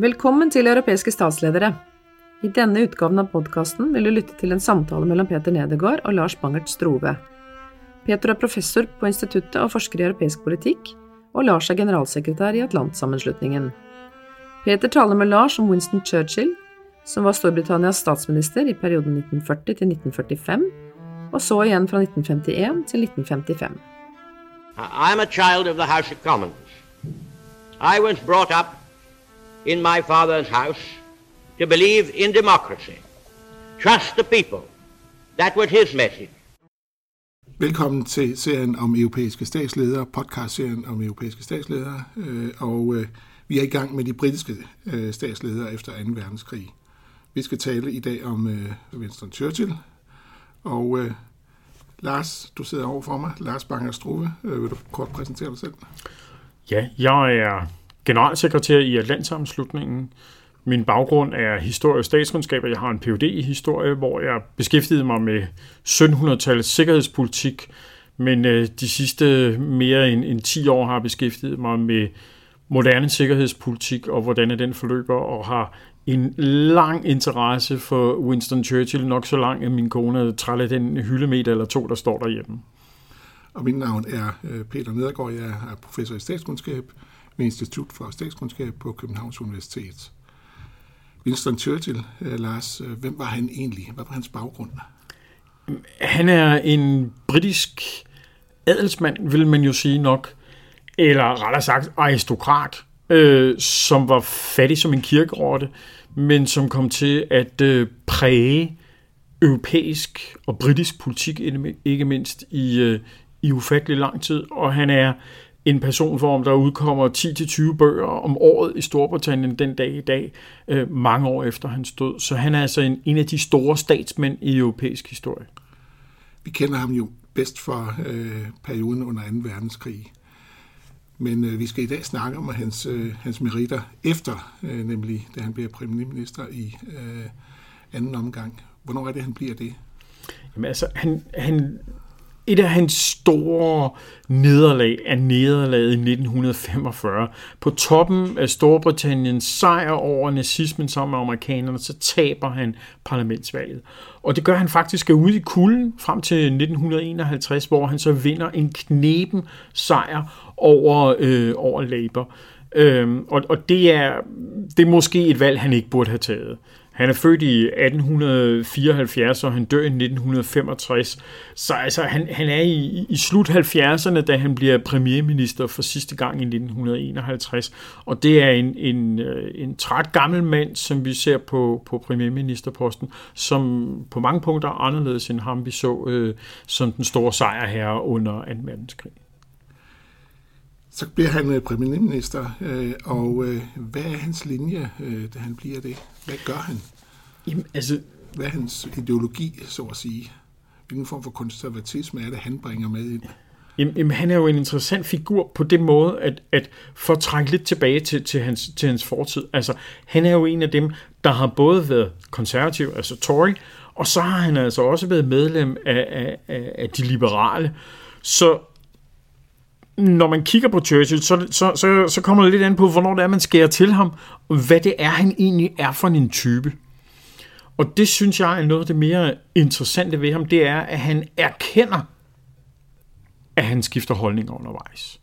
Velkommen til Europæiske statsledere. I denne utgaven av podcasten vil du lytte til en samtale mellem Peter Nedegaard og Lars Bangert Strove. Peter er professor på instituttet og forsker i europæisk politikk, og Lars er generalsekretær i Atlantsammenslutningen. Peter taler med Lars om Winston Churchill, som var Storbritannias statsminister i perioden 1940 til 1945, og så igjen fra 1951 til 1955. I'm a child of the House of Commons. I was brought up in my father's house to believe in democracy. Trust the people. That was his message. Velkommen til serien om europæiske statsledere, podcastserien om europæiske statsledere, øh, og øh, vi er i gang med de britiske øh, statsledere efter 2. verdenskrig. Vi skal tale i dag om Winston Churchill, og Lars, du sidder over for mig. Lars Banger Struve, vil du kort præsentere dig selv? Ja, jeg er generalsekretær i Atlantsammenslutningen. Min baggrund er historie og statskundskab, og jeg har en Ph.D. i historie, hvor jeg beskæftigede mig med 1700-tallets sikkerhedspolitik, men øh, de sidste mere end, end 10 år har jeg beskæftiget mig med moderne sikkerhedspolitik og hvordan den forløber, og har en lang interesse for Winston Churchill, nok så lang, at min kone træller den hyldemeter eller to, der står derhjemme. Og mit navn er øh, Peter Nedergaard, jeg er professor i statskundskab ved Institut for Statskundskab på Københavns Universitet. Winston Churchill, øh, Lars, øh, hvem var han egentlig? Hvad var hans baggrund? Han er en britisk adelsmand, vil man jo sige nok, eller rettere sagt aristokrat, øh, som var fattig som en kirkerotte, men som kom til at øh, præge europæisk og britisk politik, ikke mindst i, øh, i ufattelig lang tid. Og han er en person, for om der udkommer 10-20 bøger om året i Storbritannien den dag i dag, øh, mange år efter hans død. Så han er altså en, en af de store statsmænd i europæisk historie. Vi kender ham jo bedst for øh, perioden under 2. verdenskrig. Men øh, vi skal i dag snakke om hans, øh, hans meritter efter, øh, nemlig da han bliver premierminister i øh, anden omgang. Hvornår er det, han bliver det? Jamen altså, han, han et af hans store nederlag er nederlaget i 1945. På toppen af Storbritanniens sejr over nazismen sammen med amerikanerne, så taber han parlamentsvalget. Og det gør han faktisk ude i kulden frem til 1951, hvor han så vinder en knepen sejr over, øh, over Labour. Øhm, og, og det er, det er måske et valg, han ikke burde have taget. Han er født i 1874, og han dør i 1965. Så altså, han, han er i, i slut 70'erne, da han bliver premierminister for sidste gang i 1951. Og det er en, en, øh, en træt gammel mand, som vi ser på, på premierministerposten, som på mange punkter er anderledes end ham, vi så øh, som den store sejrherre under 2. verdenskrig. Så bliver han øh, premierminister, øh, og øh, hvad er hans linje, da han bliver det? Hvad gør han? Jamen, altså... Hvad er hans ideologi, så at sige? Hvilken form for konservatisme er det, han bringer med ind? Jamen, jamen, han er jo en interessant figur på den måde, at, at for at trække lidt tilbage til, til, hans, til hans fortid. Altså, han er jo en af dem, der har både været konservativ, altså Tory, og så har han altså også været medlem af, af, af, af de liberale. Så når man kigger på Churchill, så, så, så, så kommer det lidt an på, hvornår det er, man skærer til ham, og hvad det er, han egentlig er for en type. Og det synes jeg er noget af det mere interessante ved ham, det er, at han erkender, at han skifter holdning undervejs.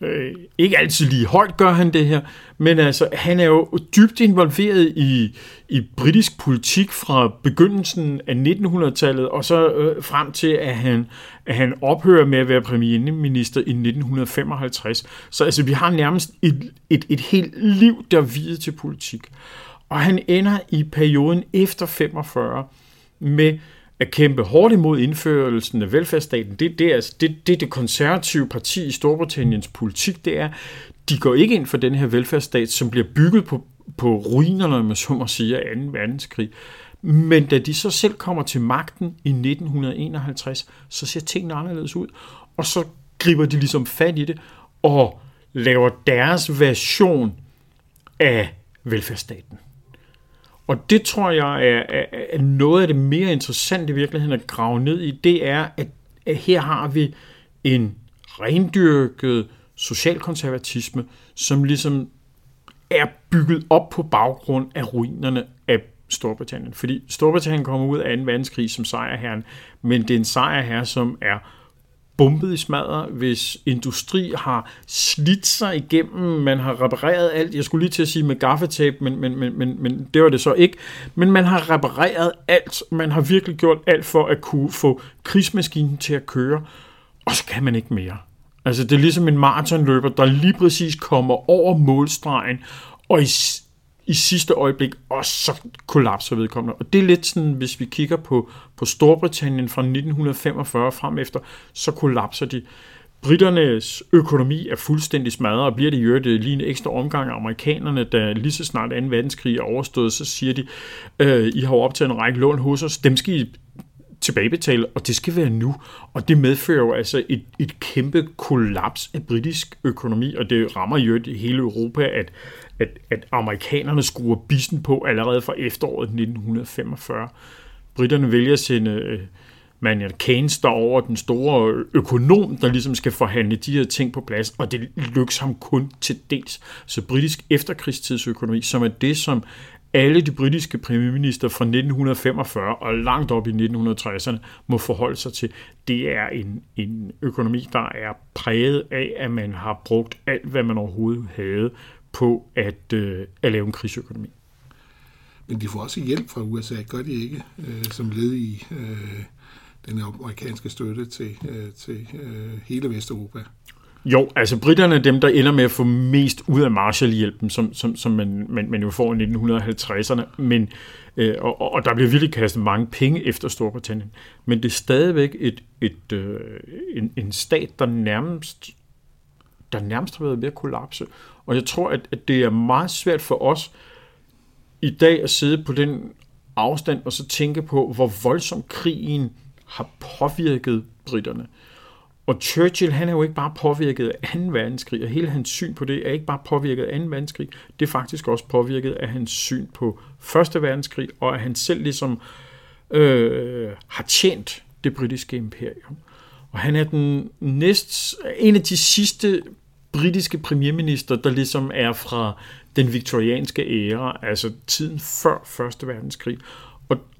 Øh, ikke altid lige højt gør han det her, men altså, han er jo dybt involveret i, i britisk politik fra begyndelsen af 1900-tallet, og så øh, frem til, at han, at han ophører med at være premierminister i 1955. Så altså, vi har nærmest et, et, et helt liv, der videt til politik. Og han ender i perioden efter 45 med at kæmpe hårdt imod indførelsen af velfærdsstaten. Det, det, er, altså, det, det det konservative parti i Storbritanniens politik, det er, de går ikke ind for den her velfærdsstat, som bliver bygget på, på ruinerne, man så må sige, af 2. verdenskrig. Men da de så selv kommer til magten i 1951, så ser tingene anderledes ud. Og så griber de ligesom fat i det og laver deres version af velfærdsstaten. Og det tror jeg er, er, er noget af det mere interessante i virkeligheden at grave ned i, det er, at, at her har vi en rendyrket socialkonservatisme, som ligesom er bygget op på baggrund af ruinerne af Storbritannien. Fordi Storbritannien kommer ud af 2. verdenskrig som sejrherren, men det er en sejrherre, som er bumpet i smadret, hvis industri har slidt sig igennem, man har repareret alt, jeg skulle lige til at sige med gaffetape, men, men, men, men, men det var det så ikke, men man har repareret alt, man har virkelig gjort alt for at kunne få krigsmaskinen til at køre, og så kan man ikke mere. Altså det er ligesom en maratonløber, der lige præcis kommer over målstregen, og i i sidste øjeblik, og så kollapser vedkommende. Og det er lidt sådan, hvis vi kigger på, på Storbritannien fra 1945 frem efter, så kollapser de. Britternes økonomi er fuldstændig smadret, og bliver det jo det øh, lige en ekstra omgang af amerikanerne, da lige så snart 2. verdenskrig er overstået, så siger de, øh, I har optaget en række lån hos os, dem skal I tilbagebetale, og det skal være nu. Og det medfører jo altså et, et kæmpe kollaps af britisk økonomi, og det rammer jo hele Europa, at, at, at amerikanerne skruer bissen på allerede fra efteråret 1945. Britterne vælger at sende øh, Maynard Keynes derover, den store økonom, der ligesom skal forhandle de her ting på plads, og det lykkes ham kun til dels. Så britisk efterkrigstidsøkonomi, som er det, som alle de britiske premierminister fra 1945 og langt op i 1960'erne må forholde sig til, det er en, en økonomi, der er præget af, at man har brugt alt, hvad man overhovedet havde på at, øh, at lave en krigsøkonomi. Men de får også hjælp fra USA, gør de ikke, øh, som led i øh, den amerikanske støtte til, øh, til øh, hele Vesteuropa? Jo, altså britterne er dem, der ender med at få mest ud af Marshallhjælpen, som, som, som man, man, man jo får i 1950'erne, men, øh, og, og der bliver virkelig kastet mange penge efter Storbritannien. Men det er stadigvæk et, et, øh, en, en stat, der nærmest, der nærmest har været ved at kollapse. Og jeg tror, at, at det er meget svært for os i dag at sidde på den afstand og så tænke på, hvor voldsom krigen har påvirket britterne. Og Churchill, han er jo ikke bare påvirket af 2. verdenskrig, og hele hans syn på det er ikke bare påvirket af 2. verdenskrig, det er faktisk også påvirket af hans syn på 1. verdenskrig, og at han selv ligesom øh, har tjent det britiske imperium. Og han er den næst, en af de sidste britiske premierminister, der ligesom er fra den viktorianske æra, altså tiden før 1. verdenskrig.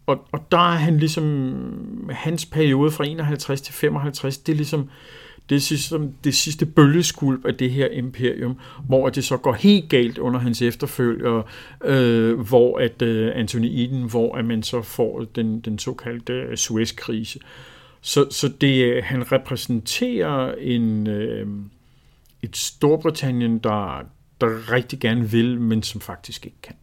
Og, og, der er han ligesom, hans periode fra 51 til 55, det er ligesom, det er ligesom det sidste bølgeskulp af det her imperium, hvor det så går helt galt under hans efterfølger, øh, hvor at øh, Anthony Eden, hvor at man så får den, den såkaldte øh, Suez-krise. Så, så det, øh, han repræsenterer en, øh, et Storbritannien, der, der rigtig gerne vil, men som faktisk ikke kan.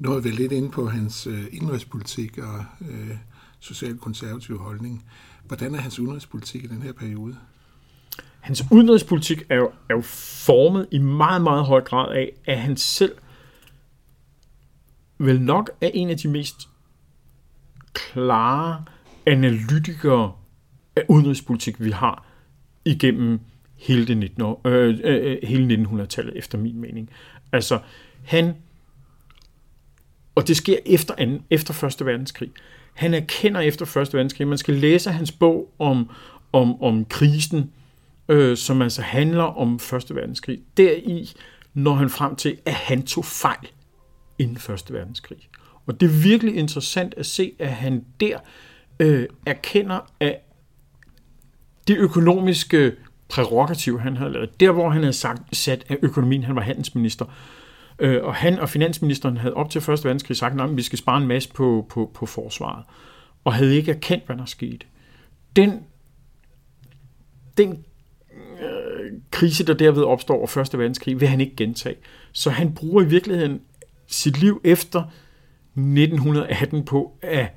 Nåede vi lidt ind på hans øh, indrigspolitik og øh, socialkonservative holdning. Hvordan er hans udenrigspolitik i den her periode? Hans udenrigspolitik er jo, er jo formet i meget, meget høj grad af, at han selv vel nok er en af de mest klare analytikere af udenrigspolitik, vi har igennem hele, det 19 år, øh, øh, øh, hele 1900-tallet, efter min mening. Altså, han og det sker efter, anden, efter 1. verdenskrig. Han erkender efter 1. verdenskrig. Man skal læse hans bog om, om, om krisen, øh, som altså handler om 1. verdenskrig. Deri når han frem til, at han tog fejl inden 1. verdenskrig. Og det er virkelig interessant at se, at han der øh, erkender, at det økonomiske prerogativ, han havde lavet, der hvor han havde sagt, sat at økonomien, han var handelsminister, Øh, Øh, og han og finansministeren havde op til Første verdenskrig sagt, at vi skal spare en masse på, på, på forsvaret, og havde ikke erkendt, hvad der skete. Den, den øh, krise, der derved opstår over Første verdenskrig, vil han ikke gentage. Så han bruger i virkeligheden sit liv efter 1918 på at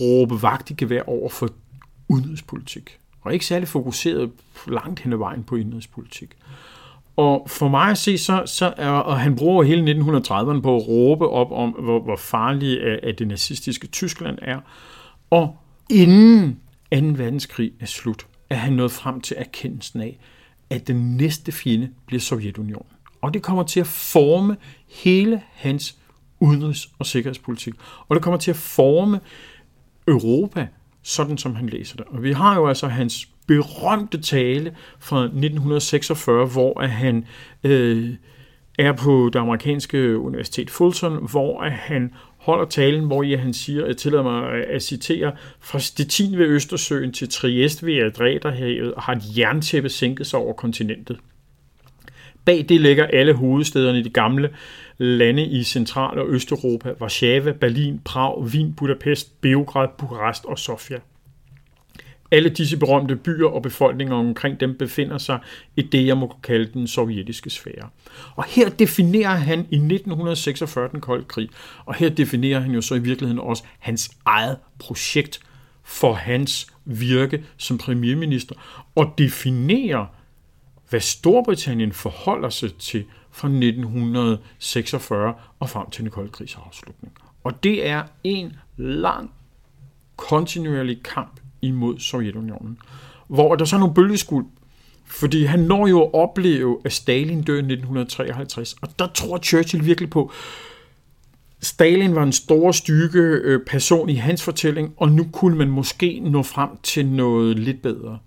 råbe vagt i gevær over for udenrigspolitik. Og ikke særlig fokuseret langt hen ad vejen på indrigspolitik. Og for mig at se, så, så er, og han bruger hele 1930'erne på at råbe op om, hvor, hvor farlig at, at det nazistiske Tyskland er. Og inden 2. verdenskrig er slut, er han nået frem til erkendelsen af, at den næste fjende bliver Sovjetunionen. Og det kommer til at forme hele hans udenrigs- og sikkerhedspolitik. Og det kommer til at forme Europa, sådan som han læser det. Og vi har jo altså hans berømte tale fra 1946, hvor han øh, er på det amerikanske universitet Fulton, hvor han holder talen, hvor jeg, han siger, jeg tillader mig at citere, fra Stettin ved Østersøen til Trieste ved Adriaterhavet har et jerntæppe sænket sig over kontinentet. Bag det ligger alle hovedstederne i de gamle lande i Central- og Østeuropa, Warszawa, Berlin, Prag, Wien, Budapest, Beograd, Bukarest og Sofia. Alle disse berømte byer og befolkninger omkring dem befinder sig i det, jeg må kalde den sovjetiske sfære. Og her definerer han i 1946 den kolde krig, og her definerer han jo så i virkeligheden også hans eget projekt for hans virke som premierminister, og definerer, hvad Storbritannien forholder sig til fra 1946 og frem til den kolde krigs afslutning. Og det er en lang, kontinuerlig kamp imod Sovjetunionen, hvor der så er nogle bølgeskuld, fordi han når jo at opleve, at Stalin dør i 1953, og der tror Churchill virkelig på, Stalin var en stor styrke øh, person i hans fortælling, og nu kunne man måske nå frem til noget lidt bedre.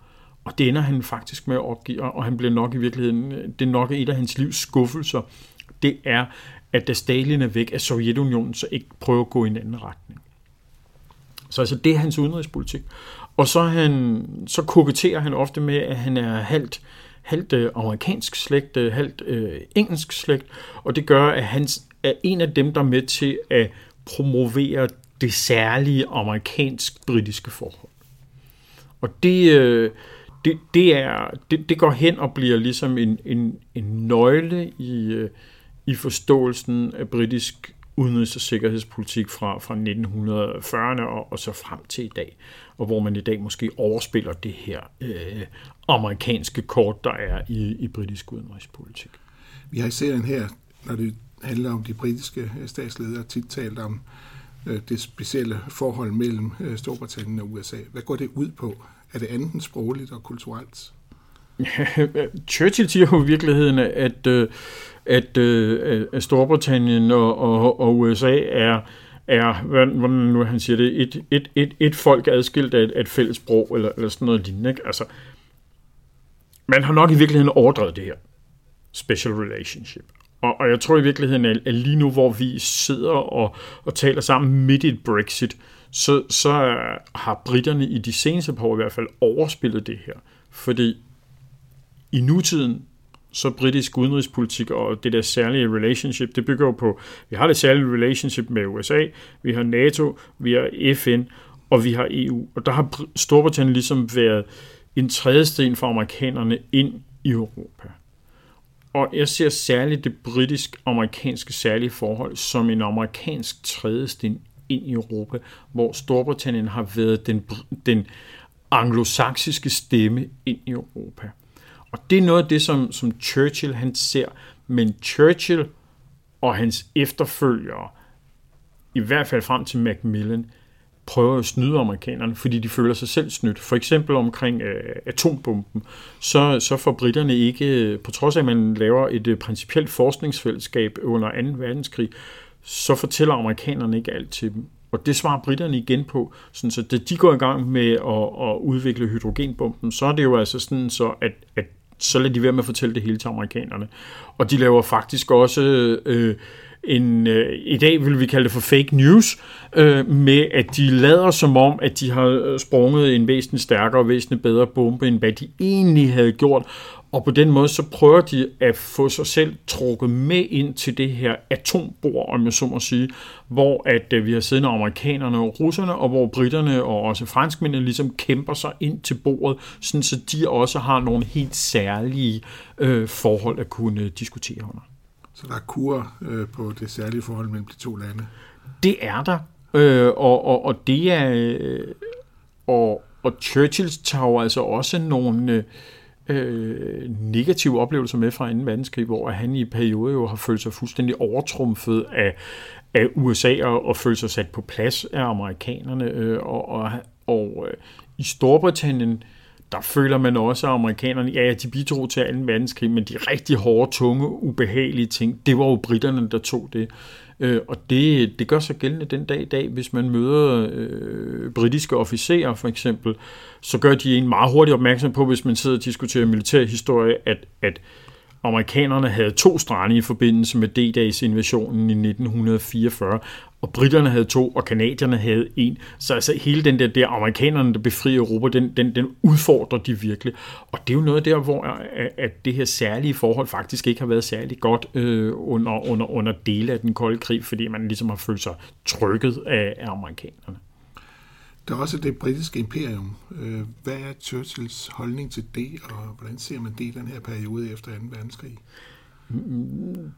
Og det ender han faktisk med at opgive, og han bliver nok i virkeligheden, øh, det er nok et af hans livs skuffelser, det er, at da Stalin er væk, at Sovjetunionen så ikke prøver at gå i en anden retning. Så altså, det er hans udenrigspolitik. Og så, han, så koketterer han ofte med, at han er halvt, halvt øh, amerikansk slægt, øh, halvt øh, engelsk slægt, og det gør, at han er en af dem, der er med til at promovere det særlige amerikansk-britiske forhold. Og det, øh, det, det, er, det, det går hen og bliver ligesom en, en, en nøgle i, øh, i forståelsen af britisk udenrigs- og sikkerhedspolitik fra, fra 1940'erne og, og så frem til i dag, og hvor man i dag måske overspiller det her øh, amerikanske kort, der er i, i britisk udenrigspolitik. Vi har i serien her, når det handler om de britiske øh, statsledere, tit talt om øh, det specielle forhold mellem øh, Storbritannien og USA. Hvad går det ud på? Er det enten sprogligt og kulturelt? Churchill siger jo i virkeligheden, at, øh, at, øh, at Storbritannien og, og, og USA er, er hvordan nu han siger det, et, et, et, et folk adskilt af et, et fælles sprog, eller, eller sådan noget lignende. Ikke? Altså, man har nok i virkeligheden overdrevet det her special relationship. Og, og jeg tror i virkeligheden, at, lige nu, hvor vi sidder og, og taler sammen midt i et Brexit, så, så har britterne i de seneste par år i hvert fald overspillet det her. Fordi i nutiden, så britisk udenrigspolitik og det der særlige relationship, det bygger jo på, vi har det særlige relationship med USA, vi har NATO, vi har FN, og vi har EU. Og der har Storbritannien ligesom været en tredje sten for amerikanerne ind i Europa. Og jeg ser særligt det britisk-amerikanske særlige forhold som en amerikansk trædesten ind i Europa, hvor Storbritannien har været den, den anglosaksiske stemme ind i Europa. Og det er noget af det, som, som Churchill han ser. Men Churchill og hans efterfølgere, i hvert fald frem til Macmillan, prøver at snyde amerikanerne, fordi de føler sig selv snydt. For eksempel omkring øh, atombomben, så, så får britterne ikke, på trods af at man laver et øh, principielt forskningsfællesskab under 2. verdenskrig, så fortæller amerikanerne ikke alt til dem. Og det svarer britterne igen på. Sådan, så da de går i gang med at, at udvikle hydrogenbomben, så er det jo altså sådan, så at, at så lader de være med at fortælle det hele til amerikanerne. Og de laver faktisk også øh, en, øh, i dag vil vi kalde det for fake news, øh, med at de lader som om, at de har øh, sprunget en væsentligt stærkere og væsentligt bedre bombe, end hvad de egentlig havde gjort. Og på den måde, så prøver de at få sig selv trukket med ind til det her atombord, om jeg så må sige, hvor at øh, vi har siddende amerikanerne og russerne, og hvor britterne og også franskmændene ligesom kæmper sig ind til bordet, sådan så de også har nogle helt særlige øh, forhold at kunne øh, diskutere under. Så der er kur øh, på det særlige forhold mellem de to lande? Det er der, øh, og, og, og det er... Øh, og, og Churchill tager altså også nogle... Øh, negative oplevelser med fra 2. verdenskrig, hvor han i perioder jo har følt sig fuldstændig overtrumfet af, af USA og, og følt sig sat på plads af amerikanerne. Øh, og og, og øh, i Storbritannien, der føler man også, at amerikanerne, ja, de bidrog til 2. verdenskrig, men de rigtig hårde, tunge, ubehagelige ting, det var jo britterne, der tog det. Øh, og det, det gør sig gældende den dag i dag, hvis man møder øh, britiske officerer for eksempel, så gør de en meget hurtigt opmærksom på, hvis man sidder og diskuterer militærhistorie, at, at amerikanerne havde to strande i forbindelse med D-dags invasionen i 1944, og britterne havde to, og kanadierne havde en. Så altså hele den der, der amerikanerne, der befrier Europa, den, den, den udfordrer de virkelig. Og det er jo noget der, hvor øh, at det her særlige forhold faktisk ikke har været særlig godt øh, under, under, under dele af den kolde krig, fordi man ligesom har følt sig trykket af, af amerikanerne. Der er også det britiske imperium. Øh, hvad er Churchills holdning til det, og hvordan ser man det i den her periode efter 2. verdenskrig?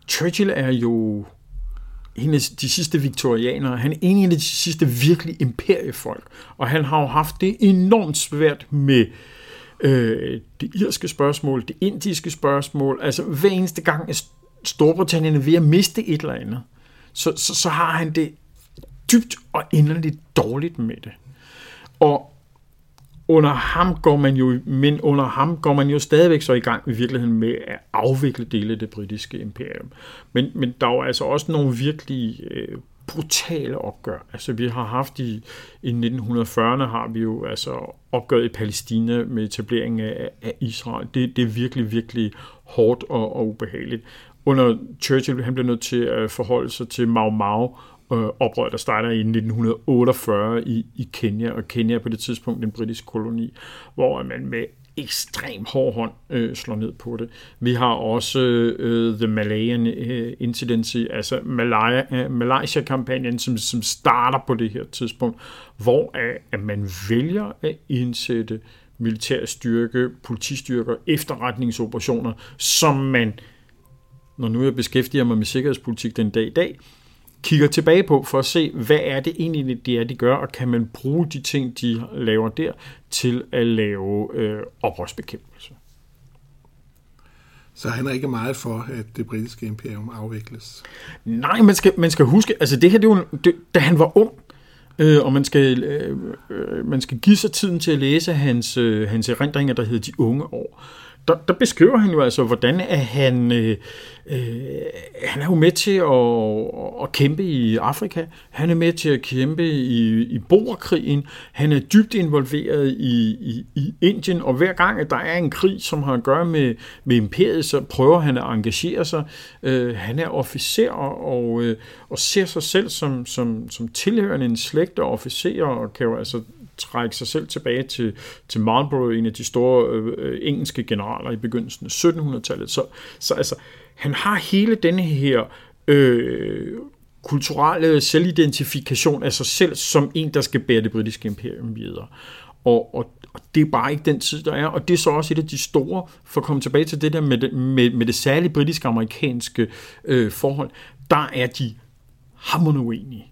Churchill er jo en af de sidste viktorianere. Han er en af de sidste virkelig imperiefolk. Og han har jo haft det enormt svært med øh, det irske spørgsmål, det indiske spørgsmål. Altså hver eneste gang, at Storbritannien er ved at miste et eller andet, så, så, så har han det dybt og inderligt dårligt med det. Og under ham går man jo, men under ham går man jo stadigvæk så i gang i virkeligheden med at afvikle dele af det britiske imperium. Men, men der er jo altså også nogle virkelig øh, brutale opgør. Altså vi har haft i, i 1940'erne har vi jo altså opgøret i Palæstina med etableringen af, af Israel. Det, det er virkelig, virkelig hårdt og, og ubehageligt. Under Churchill, han blev nødt til at forholde sig til Mau Mau øh, oprør, der starter i 1948 i, i Kenya, og Kenya er på det tidspunkt en britisk koloni, hvor man med ekstrem hård hånd øh, slår ned på det. Vi har også øh, The Malayan øh, Incidency, altså Malaya, øh, Malaysia-kampagnen, som, som starter på det her tidspunkt, hvor øh, at man vælger at indsætte militær styrke, politistyrker, efterretningsoperationer, som man, når nu jeg beskæftiger mig med sikkerhedspolitik den dag i dag, kigger tilbage på for at se, hvad er det egentlig, det er, de gør, og kan man bruge de ting, de laver der, til at lave øh, oprørsbekæmpelse. Så han er ikke meget for, at det britiske imperium afvikles? Nej, man skal, man skal huske, altså det her, det var, det, da han var ung, øh, og man skal, øh, øh, man skal give sig tiden til at læse hans, øh, hans erindringer, der hedder De Unge År. Der, der beskriver han jo altså, hvordan er han... Øh, Øh, han er jo med til at, at kæmpe i Afrika. Han er med til at kæmpe i, i Boerkrigen. Han er dybt involveret i, i, i Indien, og hver gang, at der er en krig, som har at gøre med, med imperiet, så prøver han at engagere sig. Øh, han er officer og, øh, og ser sig selv som, som, som tilhørende en slægt af officerer, og kan jo altså trække sig selv tilbage til, til Marlborough, en af de store øh, øh engelske generaler i begyndelsen af 1700-tallet. Så, så altså, han har hele denne her øh, kulturelle selvidentifikation af sig selv som en, der skal bære det britiske imperium videre. Og, og, og det er bare ikke den tid, der er. Og det er så også et af de store, for at komme tilbage til det der med det, med, med det særlige britiske-amerikanske øh, forhold, der er de hammerende uenige.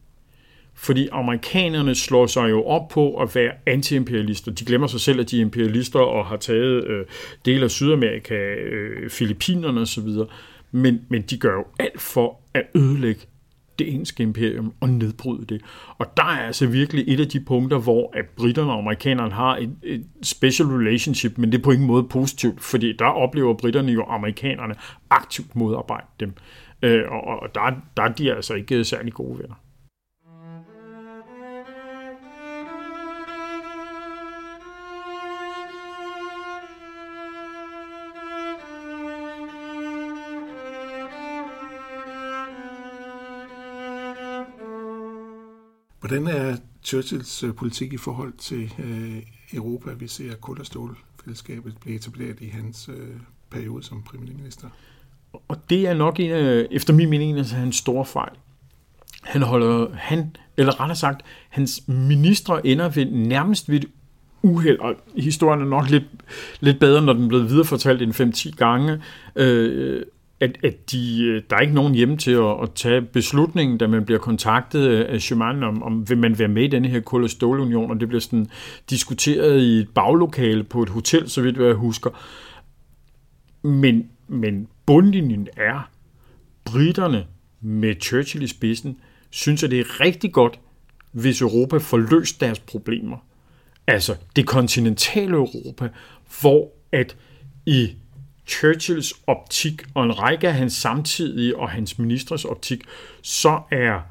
Fordi amerikanerne slår sig jo op på at være antiimperialister. De glemmer sig selv, at de er imperialister og har taget øh, dele af Sydamerika, øh, Filippinerne osv. Men, men de gør jo alt for at ødelægge det engelske imperium og nedbryde det. Og der er altså virkelig et af de punkter, hvor at britterne og amerikanerne har et, et special relationship, men det er på ingen måde positivt, fordi der oplever britterne jo amerikanerne aktivt modarbejde dem. Øh, og, og der, der er de altså ikke særlig gode venner. Hvordan er Churchills øh, politik i forhold til øh, Europa? Vi ser, at kul- og stålfællesskabet blev etableret i hans øh, periode som premierminister. Og det er nok en af, efter min mening, en af hans store fejl. Han holder, han, eller rettere sagt, hans ministre ender ved, nærmest ved et uheld, og historien er nok lidt, lidt bedre, når den er blevet viderefortalt end 5-10 gange, øh, at, at de, øh, der er ikke nogen hjemme til at, at tage beslutningen, da man bliver kontaktet af Schumann, om, om vil man være med i denne her kul- og stålunion, og det bliver sådan diskuteret i et baglokale på et hotel, så vidt jeg husker. Men, men bundlinjen er, britterne med Churchill i spidsen, synes, at det er rigtig godt, hvis Europa får løst deres problemer. altså det kontinentale Europa, hvor at i Churchills optik og en række af hans samtidige og hans ministres optik, så er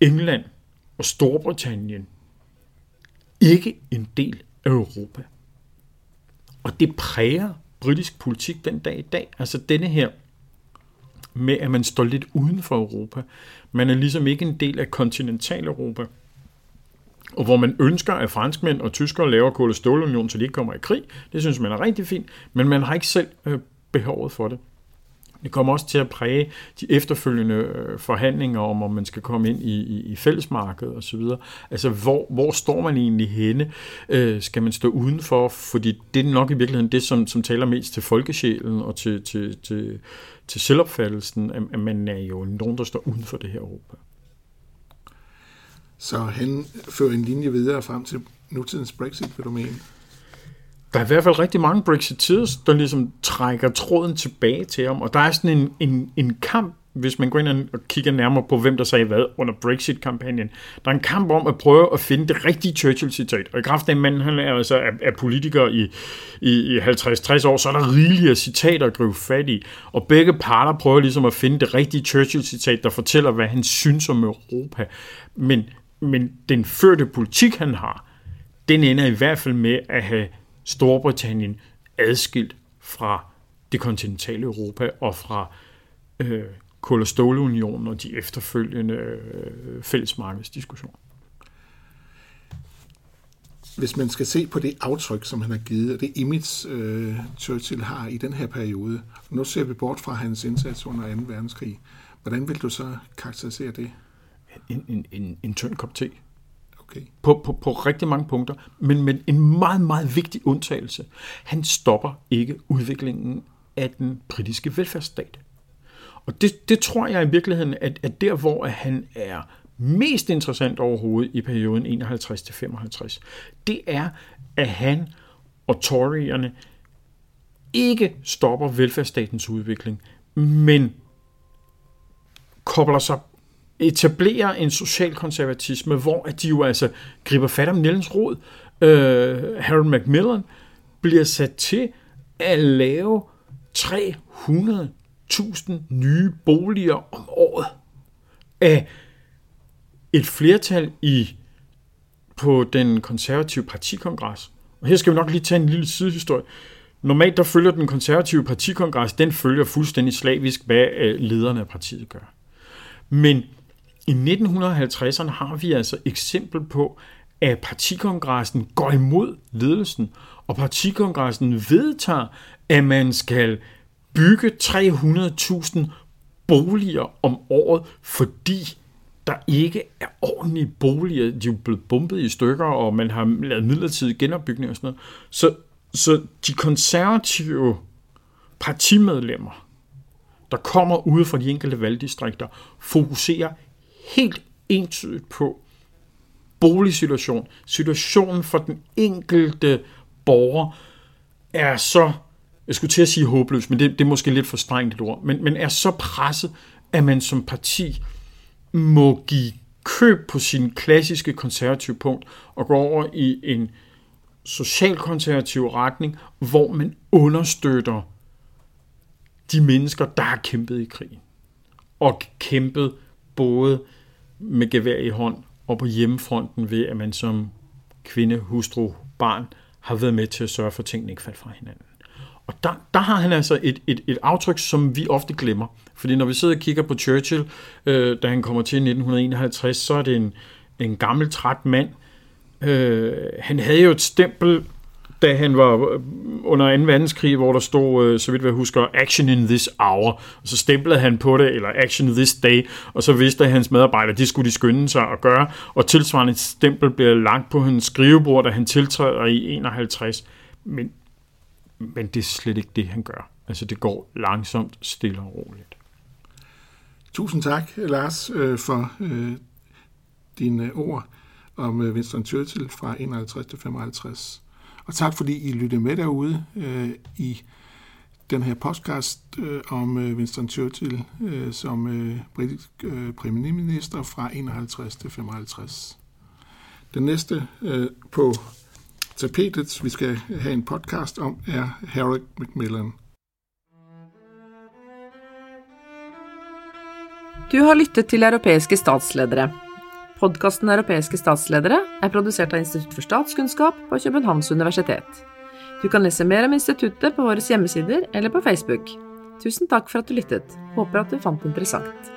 England og Storbritannien ikke en del af Europa. Og det præger britisk politik den dag i dag. Altså denne her med, at man står lidt uden for Europa. Man er ligesom ikke en del af kontinental-Europa. Og hvor man ønsker, at franskmænd og tyskere laver kul- og stålunion, så de ikke kommer i krig. Det synes man er rigtig fint, men man har ikke selv øh, behovet for det. Det kommer også til at præge de efterfølgende øh, forhandlinger om, om man skal komme ind i, i, i fællesmarkedet osv. Altså, hvor, hvor står man egentlig henne? Øh, skal man stå udenfor? Fordi det er nok i virkeligheden det, som, som taler mest til folkesjælen og til, til, til, til selvopfattelsen, at, at man er jo nogen, der står uden for det her Europa. Så han fører en linje videre frem til nutidens Brexit, vil du mene? der er i hvert fald rigtig mange Brexiteers, der ligesom trækker tråden tilbage til ham, og der er sådan en, en, en kamp, hvis man går ind og kigger nærmere på, hvem der sagde hvad under Brexit-kampagnen. Der er en kamp om at prøve at finde det rigtige Churchill-citat. Og i kraft af, manden han er, altså, er, er politiker i, i, i 50-60 år, så er der rigelige af citater at gribe fat i. Og begge parter prøver ligesom at finde det rigtige Churchill-citat, der fortæller, hvad han synes om Europa. Men, men den førte politik, han har, den ender i hvert fald med at have Storbritannien adskilt fra det kontinentale Europa og fra øh, kul- og stålunionen og de efterfølgende øh, fællesmarkedsdiskussioner. Hvis man skal se på det aftryk, som han har givet, og det image, øh, Churchill har i den her periode, nu ser vi bort fra hans indsats under 2. verdenskrig, hvordan vil du så karakterisere det? En, en, en, en tynd kop te. Okay. På, på, på rigtig mange punkter, men med en meget, meget vigtig undtagelse. Han stopper ikke udviklingen af den britiske velfærdsstat. Og det, det tror jeg i virkeligheden, at, at der, hvor han er mest interessant overhovedet i perioden 51-55, det er, at han og Toryerne ikke stopper velfærdsstatens udvikling, men kobler sig etablerer en social konservatisme, hvor at de jo altså griber fat om Nellens Rod. Øh, Harold Macmillan bliver sat til at lave 300.000 nye boliger om året af et flertal i på den konservative partikongres. Og her skal vi nok lige tage en lille sidehistorie. Normalt der følger den konservative partikongres, den følger fuldstændig slavisk, hvad øh, lederne af partiet gør. Men i 1950'erne har vi altså eksempel på, at partikongressen går imod ledelsen, og partikongressen vedtager, at man skal bygge 300.000 boliger om året, fordi der ikke er ordentlige boliger. De er blevet bumpet i stykker, og man har lavet midlertidig genopbygning og sådan noget. Så, så de konservative partimedlemmer, der kommer ude fra de enkelte valgdistrikter, fokuserer helt entydigt på boligsituation. Situationen for den enkelte borger er så, jeg skulle til at sige håbløs, men det, det er måske lidt for strengt et ord, men, men er så presset, at man som parti må give køb på sin klassiske konservative punkt og gå over i en socialkonservativ retning, hvor man understøtter de mennesker, der har kæmpet i krigen. Og kæmpet både med gevær i hånd og på hjemmefronten ved, at man som kvinde, hustru, barn har været med til at sørge for, at tingene ikke faldt fra hinanden. Og der, der har han altså et, et, et aftryk, som vi ofte glemmer. Fordi når vi sidder og kigger på Churchill, øh, da han kommer til 1951, så er det en, en gammel, træt mand. Øh, han havde jo et stempel da han var øh, under 2. verdenskrig, hvor der stod, øh, så vidt jeg husker, action in this hour, og så stemplede han på det, eller action this day, og så vidste hans medarbejdere, det skulle de skynde sig at gøre, og tilsvarende stempel bliver lagt på hans skrivebord, da han tiltræder i 51, men, men det er slet ikke det, han gør. Altså det går langsomt, stille og roligt. Tusind tak, Lars, øh, for dine ord om Winston Churchill fra 51 til 55. Og tak fordi I lyttede med derude øh, i den her podcast øh, om øh, Winston Churchill øh, som øh, britisk øh, premierminister fra 51 til 55. Den næste øh, på tapetet, vi skal have en podcast om, er Harold Macmillan. Du har lyttet til Europæiske statsledere. Podkasten Europæiske statsledere er produsert av Institutt for statskunnskap på Københavns universitet. Du kan lese mer om instituttet på våre hjemmesider eller på Facebook. Tusen takk for at du lyttet. Håper at du fant det interessant.